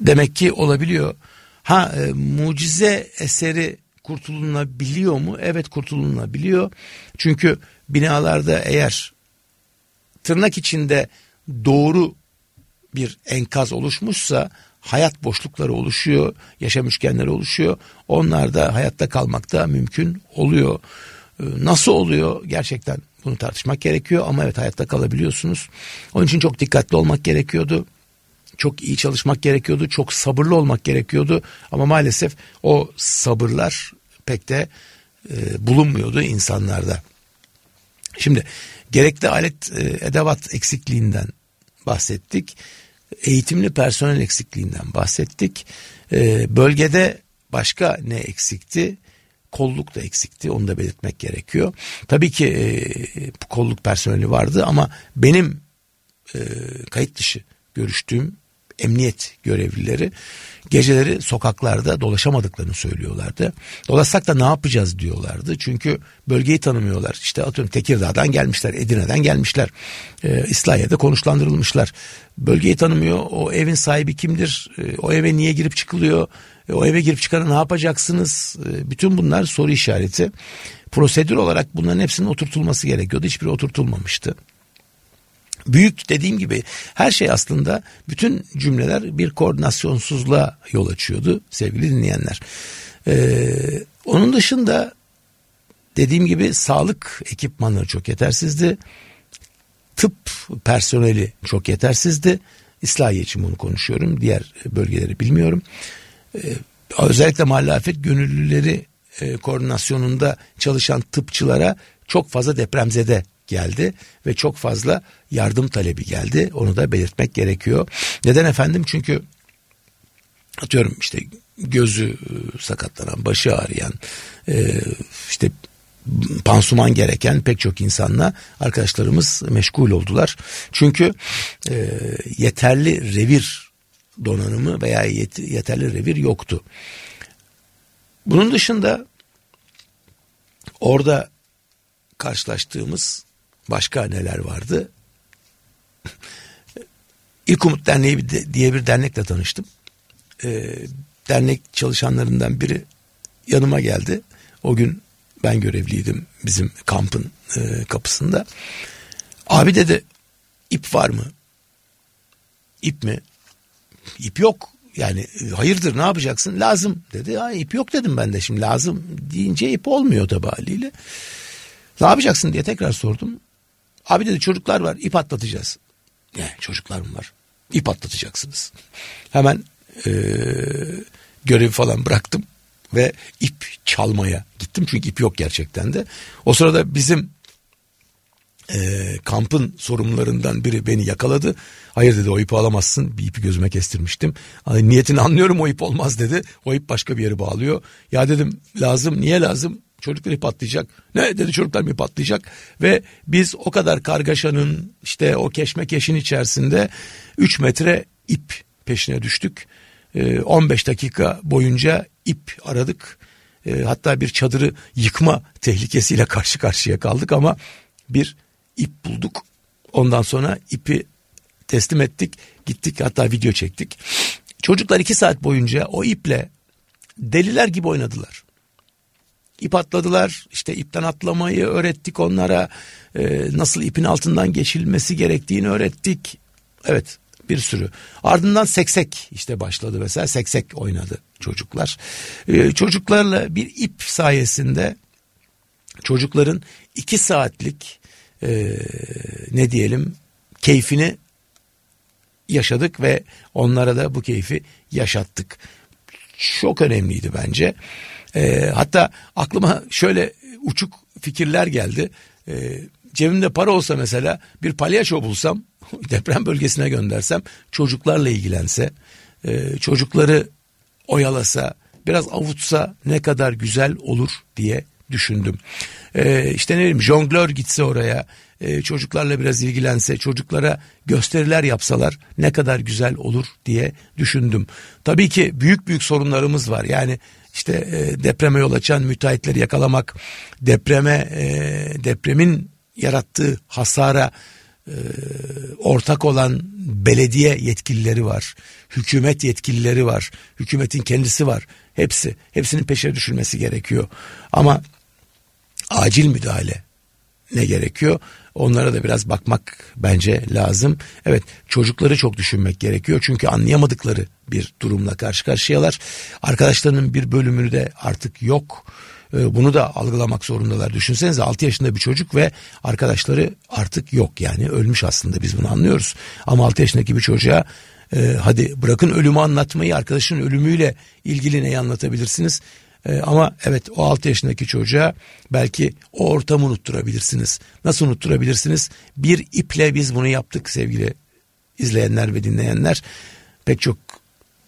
S1: demek ki olabiliyor. Ha e, mucize eseri kurtulunabiliyor mu? Evet kurtulunabiliyor. Çünkü binalarda eğer tırnak içinde doğru bir enkaz oluşmuşsa hayat boşlukları oluşuyor, yaşam üçgenleri oluşuyor. Onlar da hayatta kalmakta mümkün oluyor. Ee, nasıl oluyor gerçekten bunu tartışmak gerekiyor ama evet hayatta kalabiliyorsunuz. Onun için çok dikkatli olmak gerekiyordu. Çok iyi çalışmak gerekiyordu. Çok sabırlı olmak gerekiyordu. Ama maalesef o sabırlar pek de e, bulunmuyordu insanlarda. Şimdi gerekli alet e, edevat eksikliğinden bahsettik. Eğitimli personel eksikliğinden bahsettik. E, bölgede başka ne eksikti? Kolluk da eksikti onu da belirtmek gerekiyor. Tabii ki e, kolluk personeli vardı ama benim e, kayıt dışı görüştüğüm emniyet görevlileri geceleri sokaklarda dolaşamadıklarını söylüyorlardı. Dolaşsak da ne yapacağız diyorlardı. Çünkü bölgeyi tanımıyorlar. İşte atıyorum Tekirdağ'dan gelmişler, Edirne'den gelmişler. E, İslahiye'de konuşlandırılmışlar. Bölgeyi tanımıyor. O evin sahibi kimdir? E, o eve niye girip çıkılıyor? E, o eve girip çıkana ne yapacaksınız? E, bütün bunlar soru işareti. Prosedür olarak bunların hepsinin oturtulması gerekiyordu. Hiçbiri oturtulmamıştı büyük dediğim gibi her şey aslında bütün cümleler bir koordinasyonsuzluğa yol açıyordu sevgili dinleyenler. Ee, onun dışında dediğim gibi sağlık ekipmanları çok yetersizdi. Tıp personeli çok yetersizdi. İslahiye için bunu konuşuyorum. Diğer bölgeleri bilmiyorum. Ee, özellikle mahalle afet gönüllüleri e, koordinasyonunda çalışan tıpçılara çok fazla depremzede geldi ve çok fazla yardım talebi geldi. Onu da belirtmek gerekiyor. Neden efendim? Çünkü atıyorum işte gözü e, sakatlanan, başı ağrıyan, e, işte pansuman gereken pek çok insanla arkadaşlarımız meşgul oldular. Çünkü e, yeterli revir donanımı veya yeterli revir yoktu. Bunun dışında orada karşılaştığımız Başka neler vardı? İlk Umut Derneği diye bir dernekle tanıştım. Ee, dernek çalışanlarından biri yanıma geldi. O gün ben görevliydim bizim kampın e, kapısında. Abi dedi ip var mı? İp mi? İp yok. Yani hayırdır ne yapacaksın? Lazım dedi. Ha, ip yok dedim ben de şimdi lazım deyince ip olmuyor tabi haliyle. Ne yapacaksın diye tekrar sordum. Abi dedi çocuklar var ip atlatacağız. Ne çocuklar mı var? İp atlatacaksınız. Hemen e, görevi falan bıraktım ve ip çalmaya gittim. Çünkü ip yok gerçekten de. O sırada bizim e, kampın sorumlularından biri beni yakaladı. Hayır dedi o ipi alamazsın. Bir ipi gözüme kestirmiştim. Hani niyetini anlıyorum o ip olmaz dedi. O ip başka bir yere bağlıyor. Ya dedim lazım niye lazım? Çocuklar patlayacak. Ne dedi çocuklar mı patlayacak? Ve biz o kadar kargaşanın işte o keşmekeşin içerisinde 3 metre ip peşine düştük. 15 ee, dakika boyunca ip aradık. Ee, hatta bir çadırı yıkma tehlikesiyle karşı karşıya kaldık ama bir ip bulduk. Ondan sonra ipi teslim ettik. Gittik hatta video çektik. Çocuklar iki saat boyunca o iple deliler gibi oynadılar ip atladılar. İşte ipten atlamayı öğrettik onlara. E, nasıl ipin altından geçilmesi gerektiğini öğrettik. Evet bir sürü. Ardından seksek işte başladı mesela seksek oynadı çocuklar. E, çocuklarla bir ip sayesinde çocukların iki saatlik e, ne diyelim keyfini yaşadık ve onlara da bu keyfi yaşattık. Çok önemliydi bence. E, hatta aklıma şöyle uçuk fikirler geldi. E, cebimde para olsa mesela bir palyaço bulsam deprem bölgesine göndersem çocuklarla ilgilense e, çocukları oyalasa biraz avutsa ne kadar güzel olur diye düşündüm. Ee, işte ne bileyim jonglör gitse oraya e, çocuklarla biraz ilgilense çocuklara gösteriler yapsalar ne kadar güzel olur diye düşündüm. Tabii ki büyük büyük sorunlarımız var yani işte e, depreme yol açan müteahhitleri yakalamak depreme e, depremin yarattığı hasara e, ortak olan belediye yetkilileri var. Hükümet yetkilileri var. Hükümetin kendisi var. Hepsi. Hepsinin peşine düşülmesi gerekiyor. Ama acil müdahale ne gerekiyor? Onlara da biraz bakmak bence lazım. Evet çocukları çok düşünmek gerekiyor. Çünkü anlayamadıkları bir durumla karşı karşıyalar. Arkadaşlarının bir bölümünü de artık yok. Ee, bunu da algılamak zorundalar. Düşünsenize 6 yaşında bir çocuk ve arkadaşları artık yok yani ölmüş aslında biz bunu anlıyoruz. Ama 6 yaşındaki bir çocuğa e, hadi bırakın ölümü anlatmayı arkadaşın ölümüyle ilgili neyi anlatabilirsiniz? E, ama evet o 6 yaşındaki çocuğa belki o ortamı unutturabilirsiniz. Nasıl unutturabilirsiniz? Bir iple biz bunu yaptık sevgili izleyenler ve dinleyenler. Pek çok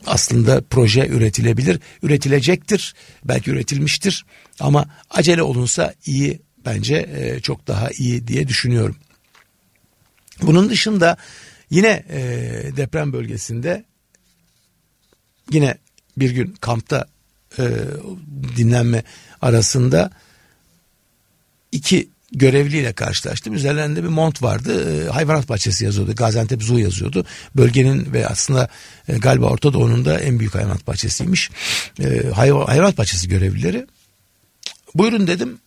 S1: aslında proje üretilebilir, üretilecektir, belki üretilmiştir ama acele olunsa iyi bence e, çok daha iyi diye düşünüyorum. Bunun dışında yine e, deprem bölgesinde yine bir gün kampta e, dinlenme arasında iki görevliyle karşılaştım. Üzerlerinde bir mont vardı. E, hayvanat bahçesi yazıyordu. Gaziantep Zoo yazıyordu. Bölgenin ve aslında e, galiba Orta Doğu'nun da en büyük hayvanat bahçesiymiş. E, hayvan, hayvanat bahçesi görevlileri. Buyurun dedim.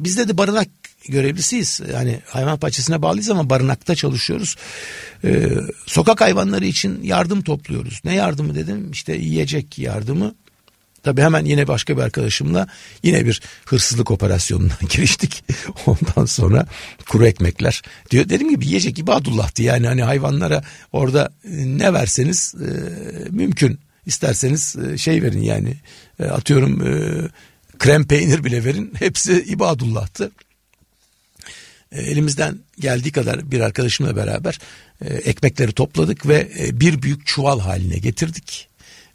S1: Biz dedi barınak görevlisiyiz. Yani hayvan bahçesine bağlıyız ama barınakta çalışıyoruz. Ee, sokak hayvanları için yardım topluyoruz. Ne yardımı dedim? İşte yiyecek yardımı. Tabii hemen yine başka bir arkadaşımla yine bir hırsızlık operasyonuna giriştik. Ondan sonra kuru ekmekler diyor. Dediğim gibi yiyecek ibadullah'tı yani hani hayvanlara orada e, ne verseniz e, mümkün. İsterseniz e, şey verin yani e, atıyorum e, krem peynir bile verin hepsi ibadullah'tı. E, elimizden geldiği kadar bir arkadaşımla beraber e, ekmekleri topladık ve bir büyük çuval haline getirdik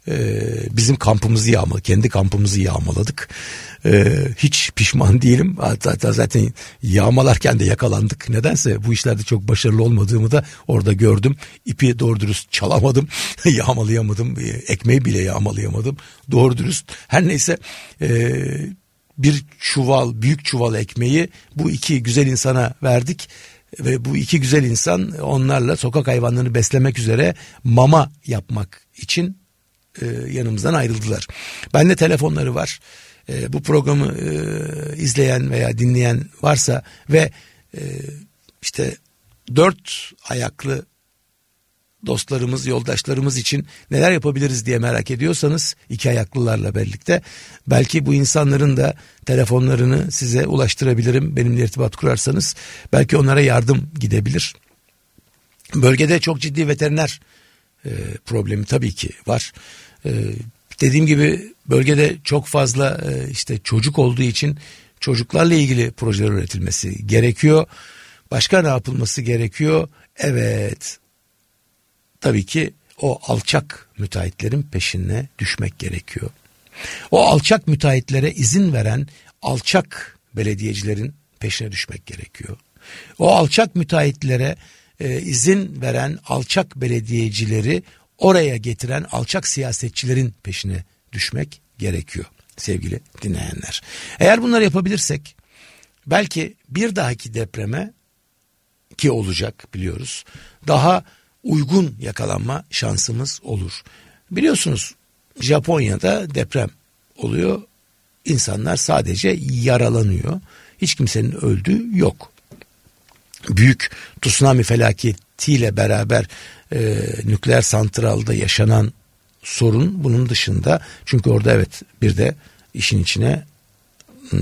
S1: e, bizim kampımızı yağma, kendi kampımızı yağmaladık. E, hiç pişman değilim. Hatta zaten yağmalarken de yakalandık. Nedense bu işlerde çok başarılı olmadığımı da orada gördüm. İpi doğru dürüst çalamadım, yağmalayamadım, e, ekmeği bile yağmalayamadım. Doğru dürüst. Her neyse e, bir çuval, büyük çuval ekmeği bu iki güzel insana verdik ve bu iki güzel insan onlarla sokak hayvanlarını beslemek üzere mama yapmak için e, yanımızdan ayrıldılar. Bende telefonları var. E, bu programı e, izleyen veya dinleyen varsa ve e, işte dört ayaklı dostlarımız, yoldaşlarımız için neler yapabiliriz diye merak ediyorsanız iki ayaklılarla birlikte belki bu insanların da telefonlarını size ulaştırabilirim. Benimle irtibat kurarsanız belki onlara yardım gidebilir. Bölgede çok ciddi veteriner e, problemi tabii ki var. E, dediğim gibi bölgede çok fazla e, işte çocuk olduğu için çocuklarla ilgili projeler üretilmesi gerekiyor. Başka ne yapılması gerekiyor? Evet. Tabii ki o alçak müteahhitlerin peşine düşmek gerekiyor. O alçak müteahhitlere izin veren alçak belediyecilerin peşine düşmek gerekiyor. O alçak müteahhitlere e, izin veren alçak belediyecileri oraya getiren alçak siyasetçilerin peşine düşmek gerekiyor sevgili dinleyenler. Eğer bunları yapabilirsek belki bir dahaki depreme ki olacak biliyoruz daha uygun yakalanma şansımız olur. Biliyorsunuz Japonya'da deprem oluyor. İnsanlar sadece yaralanıyor. Hiç kimsenin öldüğü yok. Büyük tsunami felaketiyle beraber e, nükleer santralda yaşanan sorun bunun dışında çünkü orada evet bir de işin içine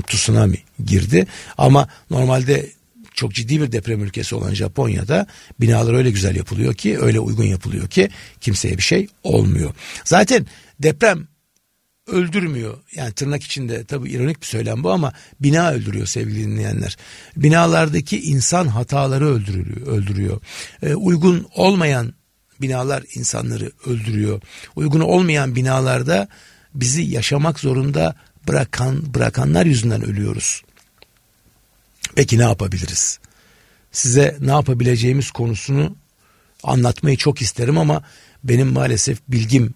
S1: tsunami girdi ama normalde çok ciddi bir deprem ülkesi olan Japonya'da binalar öyle güzel yapılıyor ki öyle uygun yapılıyor ki kimseye bir şey olmuyor. Zaten deprem öldürmüyor. Yani tırnak içinde tabii ironik bir söylem bu ama bina öldürüyor sevgili dinleyenler. Binalardaki insan hataları öldürüyor. öldürüyor. Ee, uygun olmayan binalar insanları öldürüyor. Uygun olmayan binalarda bizi yaşamak zorunda bırakan bırakanlar yüzünden ölüyoruz. Peki ne yapabiliriz? Size ne yapabileceğimiz konusunu anlatmayı çok isterim ama benim maalesef bilgim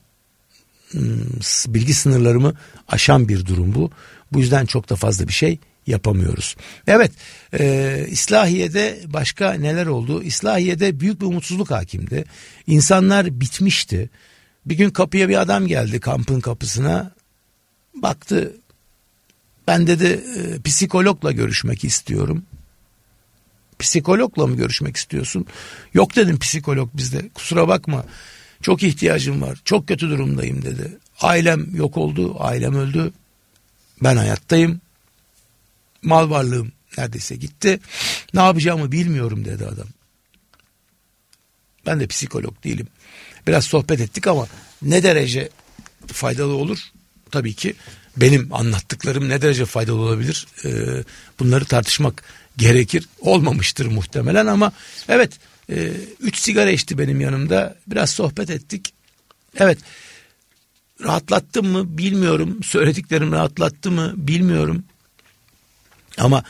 S1: bilgi sınırlarımı aşan bir durum bu. Bu yüzden çok da fazla bir şey yapamıyoruz. Evet e, İslahiye'de başka neler oldu? İslahiye'de büyük bir umutsuzluk hakimdi. İnsanlar bitmişti. Bir gün kapıya bir adam geldi kampın kapısına. Baktı ben dedi e, psikologla görüşmek istiyorum. Psikologla mı görüşmek istiyorsun? Yok dedim psikolog bizde kusura bakma. Çok ihtiyacım var. Çok kötü durumdayım dedi. Ailem yok oldu. Ailem öldü. Ben hayattayım. Mal varlığım neredeyse gitti. Ne yapacağımı bilmiyorum dedi adam. Ben de psikolog değilim. Biraz sohbet ettik ama ne derece faydalı olur? Tabii ki benim anlattıklarım ne derece faydalı olabilir? Ee, bunları tartışmak gerekir. Olmamıştır muhtemelen ama evet e, üç sigara içti benim yanımda. Biraz sohbet ettik. Evet rahatlattım mı bilmiyorum. Söylediklerim rahatlattı mı bilmiyorum. Ama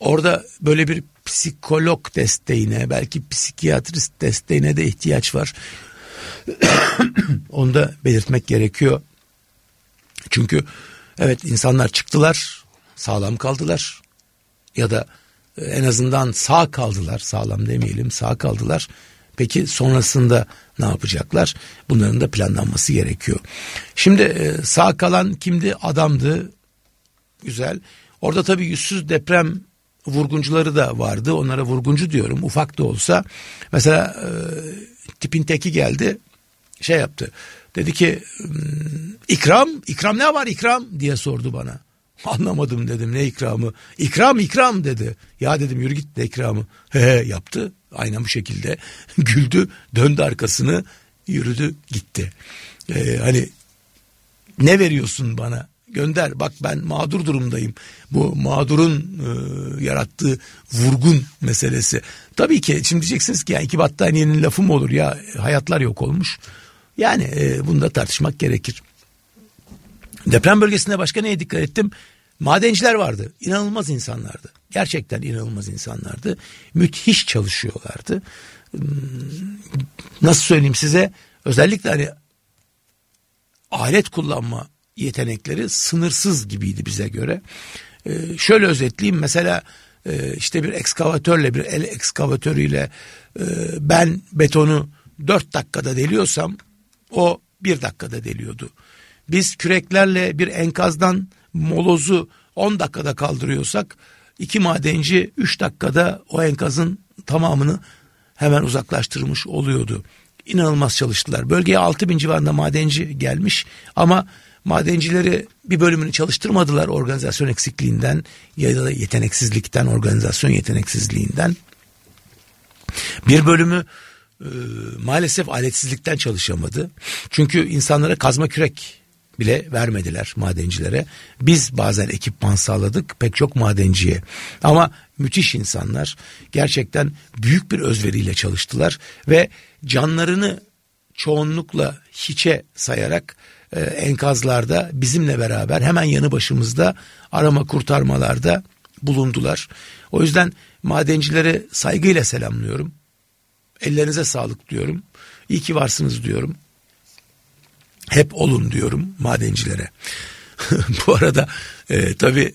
S1: orada böyle bir psikolog desteğine belki psikiyatrist desteğine de ihtiyaç var. Onu da belirtmek gerekiyor. Çünkü evet insanlar çıktılar sağlam kaldılar ya da e, en azından sağ kaldılar sağlam demeyelim sağ kaldılar. Peki sonrasında ne yapacaklar? Bunların da planlanması gerekiyor. Şimdi e, sağ kalan kimdi? Adamdı. Güzel. Orada tabii yüzsüz deprem vurguncuları da vardı. Onlara vurguncu diyorum ufak da olsa. Mesela e, tipin teki geldi şey yaptı. Dedi ki hmm, ikram ikram ne var ikram diye sordu bana. Anlamadım dedim ne ikramı. İkram ikram dedi. Ya dedim yürü git de ikramı. He yaptı. Aynen bu şekilde güldü döndü arkasını yürüdü gitti. Ee, hani ne veriyorsun bana gönder bak ben mağdur durumdayım. Bu mağdurun e, yarattığı vurgun meselesi. Tabii ki şimdi diyeceksiniz ki ya iki battaniyenin lafı mı olur ya hayatlar yok olmuş. Yani e, bunu da tartışmak gerekir. Deprem bölgesinde başka neye dikkat ettim? Madenciler vardı. İnanılmaz insanlardı. Gerçekten inanılmaz insanlardı. Müthiş çalışıyorlardı. Hmm, nasıl söyleyeyim size? Özellikle hani alet kullanma yetenekleri sınırsız gibiydi bize göre. Ee, şöyle özetleyeyim mesela e, işte bir ekskavatörle bir el ekskavatörüyle e, ben betonu dört dakikada deliyorsam o bir dakikada deliyordu. Biz küreklerle bir enkazdan molozu 10 dakikada kaldırıyorsak iki madenci 3 dakikada o enkazın tamamını hemen uzaklaştırmış oluyordu. İnanılmaz çalıştılar. Bölgeye 6 bin civarında madenci gelmiş ama madencileri bir bölümünü çalıştırmadılar organizasyon eksikliğinden ya da yeteneksizlikten, organizasyon yeteneksizliğinden. Bir bölümü e, maalesef aletsizlikten çalışamadı. Çünkü insanlara kazma kürek bile vermediler madencilere. Biz bazen ekipman sağladık pek çok madenciye. Ama müthiş insanlar gerçekten büyük bir özveriyle çalıştılar ve canlarını çoğunlukla hiçe sayarak e, enkazlarda bizimle beraber hemen yanı başımızda arama kurtarmalarda bulundular. O yüzden madencilere saygıyla selamlıyorum. Ellerinize sağlık diyorum. İyi ki varsınız diyorum. Hep olun diyorum madencilere. Bu arada e, tabii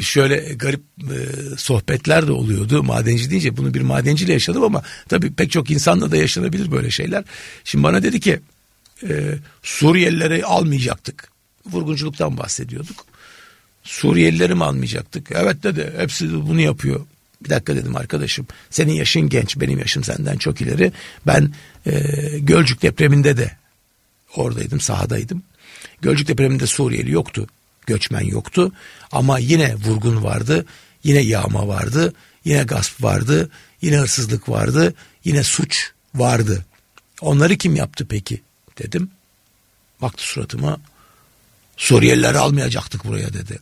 S1: şöyle garip e, sohbetler de oluyordu madenci deyince bunu bir madenciyle yaşadım ama tabii pek çok insanla da yaşanabilir böyle şeyler. Şimdi bana dedi ki e, Suriyelileri almayacaktık. Vurgunculuktan bahsediyorduk. Suriyelileri mi almayacaktık? Evet dedi hepsi bunu yapıyor. Bir dakika dedim arkadaşım senin yaşın genç benim yaşım senden çok ileri. Ben e, Gölcük depreminde de oradaydım sahadaydım. Gölcük depreminde Suriyeli yoktu. Göçmen yoktu ama yine vurgun vardı. Yine yağma vardı. Yine gasp vardı. Yine hırsızlık vardı. Yine suç vardı. Onları kim yaptı peki dedim. Baktı suratıma. Suriyelileri almayacaktık buraya dedi.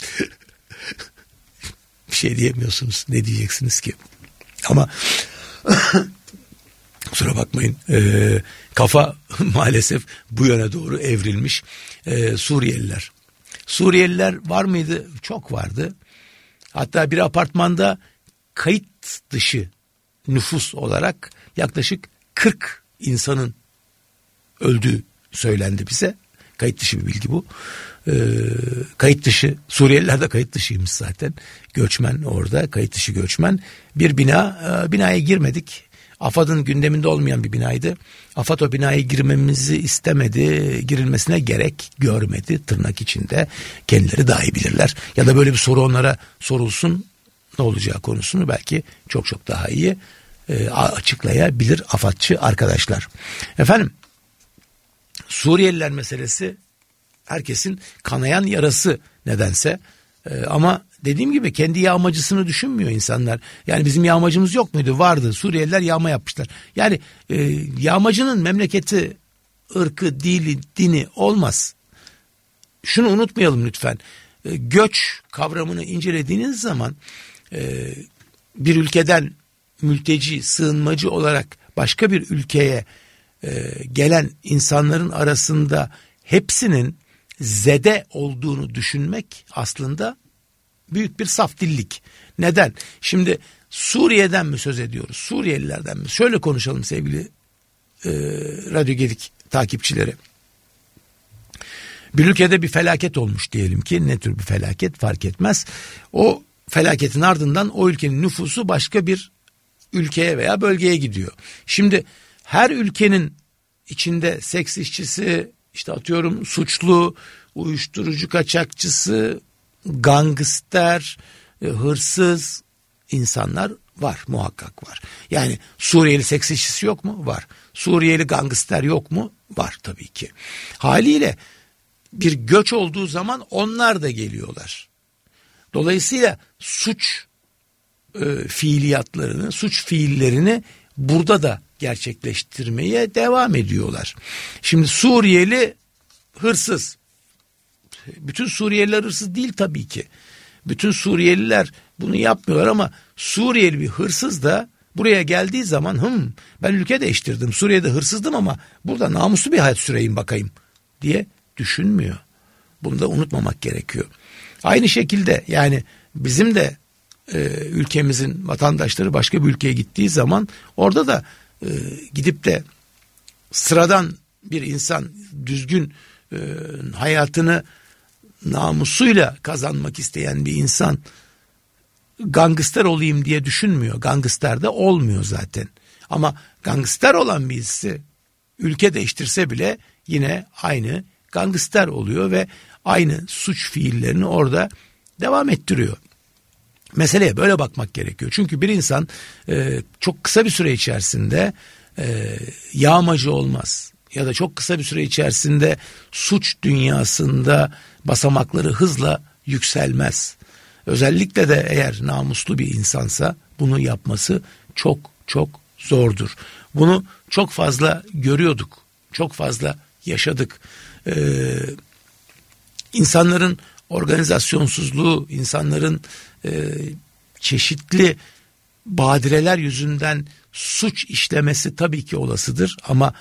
S1: bir şey diyemiyorsunuz. Ne diyeceksiniz ki? Ama kusura bakmayın e, kafa maalesef bu yöne doğru evrilmiş e, Suriyeliler Suriyeliler var mıydı? Çok vardı. Hatta bir apartmanda kayıt dışı nüfus olarak yaklaşık 40 insanın öldüğü söylendi bize. Kayıt dışı bir bilgi bu. Ee, kayıt dışı Suriyeliler de kayıt dışıymış zaten. Göçmen orada kayıt dışı göçmen. Bir bina e, binaya girmedik. AFAD'ın gündeminde olmayan bir binaydı. AFAD o binaya girmemizi istemedi. Girilmesine gerek görmedi tırnak içinde. Kendileri daha iyi bilirler. Ya da böyle bir soru onlara sorulsun ne olacağı konusunu belki çok çok daha iyi e, açıklayabilir AFAD'çı arkadaşlar. Efendim Suriyeliler meselesi herkesin kanayan yarası nedense. Ee, ama dediğim gibi kendi yağmacısını düşünmüyor insanlar. Yani bizim yağmacımız yok muydu? Vardı. Suriyeliler yağma yapmışlar. Yani e, yağmacının memleketi, ırkı, dili, dini olmaz. Şunu unutmayalım lütfen. E, göç kavramını incelediğiniz zaman e, bir ülkeden mülteci, sığınmacı olarak başka bir ülkeye e, gelen insanların arasında hepsinin zede olduğunu düşünmek aslında büyük bir saf dillik. Neden? Şimdi Suriye'den mi söz ediyoruz? Suriyelilerden mi? Şöyle konuşalım sevgili e, Radyo Gedik takipçileri. Bir ülkede bir felaket olmuş diyelim ki ne tür bir felaket fark etmez. O felaketin ardından o ülkenin nüfusu başka bir ülkeye veya bölgeye gidiyor. Şimdi her ülkenin içinde seks işçisi, işte atıyorum suçlu, uyuşturucu kaçakçısı, gangster, e, hırsız insanlar var muhakkak var. Yani Suriyeli seks işçisi yok mu? Var. Suriyeli gangster yok mu? Var tabii ki. Haliyle bir göç olduğu zaman onlar da geliyorlar. Dolayısıyla suç e, fiiliyatlarını, suç fiillerini burada da gerçekleştirmeye devam ediyorlar. Şimdi Suriyeli hırsız. Bütün Suriyeliler hırsız değil tabii ki. Bütün Suriyeliler bunu yapmıyorlar ama Suriyeli bir hırsız da buraya geldiği zaman hım ben ülke değiştirdim. Suriye'de hırsızdım ama burada namuslu bir hayat süreyim bakayım diye düşünmüyor. Bunu da unutmamak gerekiyor. Aynı şekilde yani bizim de e, ülkemizin vatandaşları başka bir ülkeye gittiği zaman orada da e, gidip de sıradan bir insan düzgün e, hayatını namusuyla kazanmak isteyen bir insan gangster olayım diye düşünmüyor. Gangster de olmuyor zaten. Ama gangster olan birisi ülke değiştirse bile yine aynı gangster oluyor ve aynı suç fiillerini orada devam ettiriyor. Meseleye böyle bakmak gerekiyor. Çünkü bir insan e, çok kısa bir süre içerisinde e, yağmacı olmaz ya da çok kısa bir süre içerisinde suç dünyasında basamakları hızla yükselmez. Özellikle de eğer namuslu bir insansa bunu yapması çok çok zordur. Bunu çok fazla görüyorduk. Çok fazla yaşadık. Ee, insanların organizasyonsuzluğu, insanların e, çeşitli badireler yüzünden suç işlemesi tabii ki olasıdır ama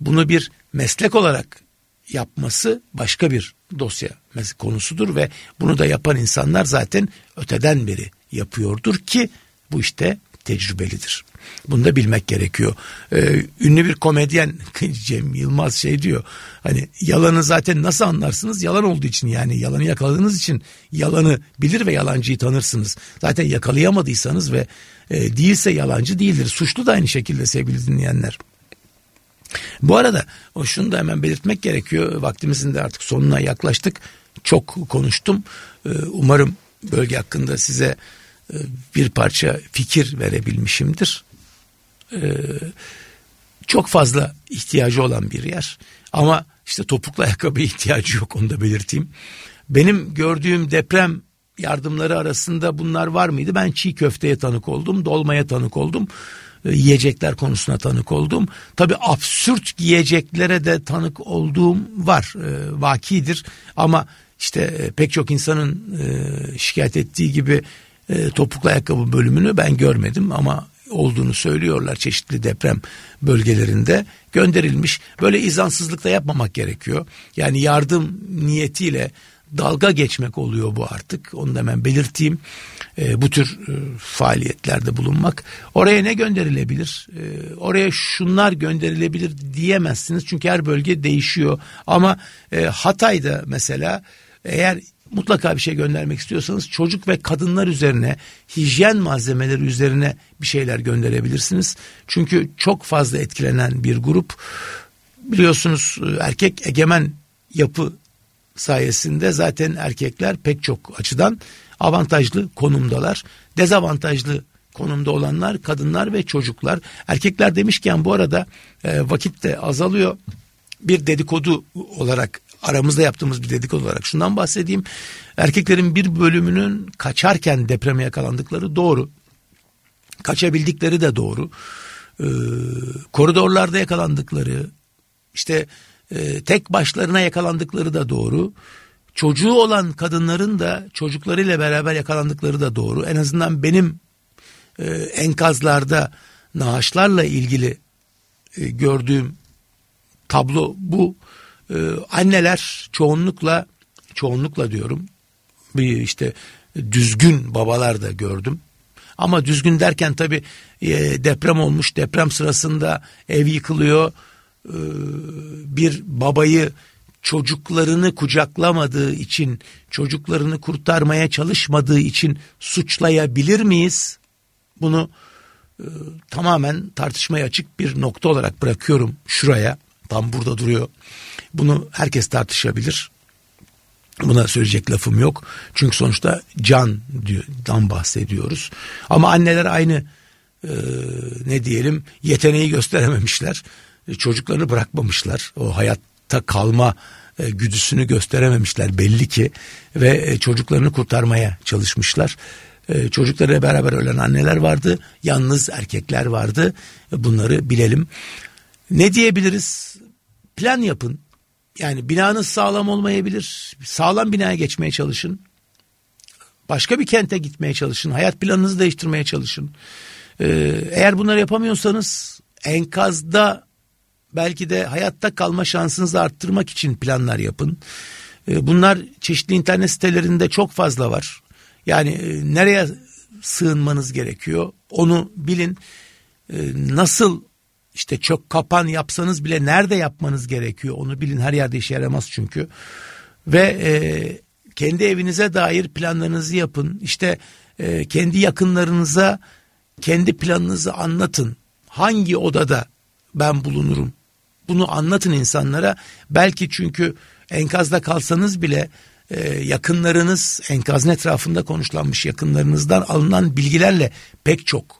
S1: bunu bir meslek olarak yapması başka bir dosya konusudur ve bunu da yapan insanlar zaten öteden beri yapıyordur ki bu işte tecrübelidir. Bunu da bilmek gerekiyor. Ee, ünlü bir komedyen Cem Yılmaz şey diyor. Hani yalanı zaten nasıl anlarsınız? Yalan olduğu için yani yalanı yakaladığınız için yalanı bilir ve yalancıyı tanırsınız. Zaten yakalayamadıysanız ve e, değilse yalancı değildir. Suçlu da aynı şekilde sevgili dinleyenler. Bu arada o şunu da hemen belirtmek gerekiyor. Vaktimizin de artık sonuna yaklaştık. Çok konuştum. Ee, umarım bölge hakkında size e, bir parça fikir verebilmişimdir. Ee, çok fazla ihtiyacı olan bir yer. Ama işte topuklu ayakkabı ihtiyacı yok onu da belirteyim. Benim gördüğüm deprem yardımları arasında bunlar var mıydı? Ben çiğ köfteye tanık oldum, dolmaya tanık oldum. E, yiyecekler konusuna tanık oldum. Tabi absürt yiyeceklere de tanık olduğum var. E, vakidir ama işte e, pek çok insanın e, şikayet ettiği gibi e, topuklu ayakkabı bölümünü ben görmedim ama olduğunu söylüyorlar çeşitli deprem bölgelerinde gönderilmiş. Böyle izansızlık yapmamak gerekiyor. Yani yardım niyetiyle dalga geçmek oluyor bu artık. Onu da hemen belirteyim. E, bu tür e, faaliyetlerde bulunmak. Oraya ne gönderilebilir? E, oraya şunlar gönderilebilir diyemezsiniz. Çünkü her bölge değişiyor. Ama e, Hatay'da mesela eğer mutlaka bir şey göndermek istiyorsanız çocuk ve kadınlar üzerine hijyen malzemeleri üzerine bir şeyler gönderebilirsiniz. Çünkü çok fazla etkilenen bir grup biliyorsunuz erkek egemen yapı sayesinde zaten erkekler pek çok açıdan avantajlı konumdalar. Dezavantajlı konumda olanlar kadınlar ve çocuklar. Erkekler demişken bu arada e, vakit de azalıyor. Bir dedikodu olarak aramızda yaptığımız bir dedikodu olarak şundan bahsedeyim. Erkeklerin bir bölümünün kaçarken depreme yakalandıkları doğru. Kaçabildikleri de doğru. Ee, koridorlarda yakalandıkları, işte e, tek başlarına yakalandıkları da doğru. Çocuğu olan kadınların da çocuklarıyla beraber yakalandıkları da doğru. En azından benim e, enkazlarda naaşlarla ilgili e, gördüğüm tablo bu. E, anneler çoğunlukla çoğunlukla diyorum bir işte düzgün babalar da gördüm. Ama düzgün derken tabi e, deprem olmuş deprem sırasında ev yıkılıyor e, bir babayı çocuklarını kucaklamadığı için, çocuklarını kurtarmaya çalışmadığı için suçlayabilir miyiz? Bunu e, tamamen tartışmaya açık bir nokta olarak bırakıyorum şuraya. Tam burada duruyor. Bunu herkes tartışabilir. Buna söyleyecek lafım yok. Çünkü sonuçta can dan bahsediyoruz. Ama anneler aynı e, ne diyelim yeteneği gösterememişler. E, çocuklarını bırakmamışlar. O hayatta kalma e, güdüsünü gösterememişler belli ki ve e, çocuklarını kurtarmaya çalışmışlar. E, çocuklarıyla beraber ölen anneler vardı, yalnız erkekler vardı. E, bunları bilelim. Ne diyebiliriz? Plan yapın. Yani binanız sağlam olmayabilir. Sağlam binaya geçmeye çalışın. Başka bir kente gitmeye çalışın. Hayat planınızı değiştirmeye çalışın. Ee, eğer bunları yapamıyorsanız enkazda belki de hayatta kalma şansınızı arttırmak için planlar yapın. Ee, bunlar çeşitli internet sitelerinde çok fazla var. Yani e, nereye sığınmanız gerekiyor onu bilin. Ee, nasıl işte çok kapan yapsanız bile nerede yapmanız gerekiyor onu bilin. Her yerde işe yaramaz çünkü. Ve e, kendi evinize dair planlarınızı yapın. İşte e, kendi yakınlarınıza kendi planınızı anlatın. Hangi odada ben bulunurum? Bunu anlatın insanlara. Belki çünkü enkazda kalsanız bile e, yakınlarınız enkazın etrafında konuşlanmış yakınlarınızdan alınan bilgilerle pek çok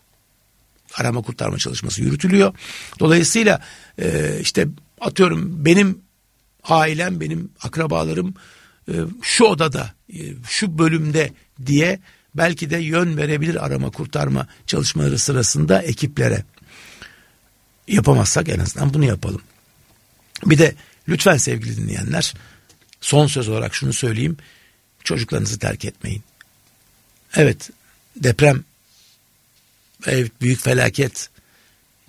S1: arama kurtarma çalışması yürütülüyor. Dolayısıyla e, işte atıyorum benim ailem benim akrabalarım e, şu odada e, şu bölümde diye belki de yön verebilir arama kurtarma çalışmaları sırasında ekiplere. Yapamazsak en azından bunu yapalım. Bir de lütfen sevgili dinleyenler son söz olarak şunu söyleyeyim. Çocuklarınızı terk etmeyin. Evet deprem evet büyük felaket.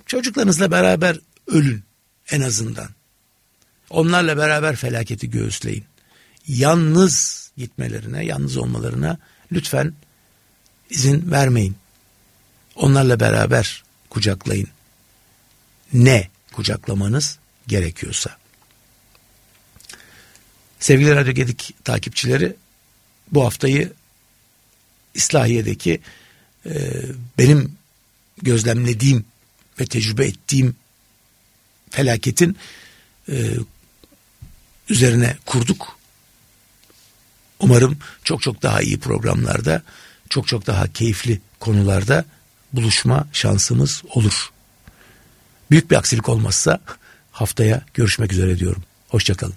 S1: Çocuklarınızla beraber ölün en azından. Onlarla beraber felaketi göğüsleyin. Yalnız gitmelerine, yalnız olmalarına lütfen izin vermeyin. Onlarla beraber kucaklayın. Ne kucaklamanız gerekiyorsa. Sevgili Radyo Gedik takipçileri bu haftayı İslahiye'deki e, benim gözlemlediğim ve tecrübe ettiğim felaketin e, üzerine kurduk. Umarım çok çok daha iyi programlarda, çok çok daha keyifli konularda buluşma şansımız olur. Büyük bir aksilik olmazsa haftaya görüşmek üzere diyorum. Hoşçakalın.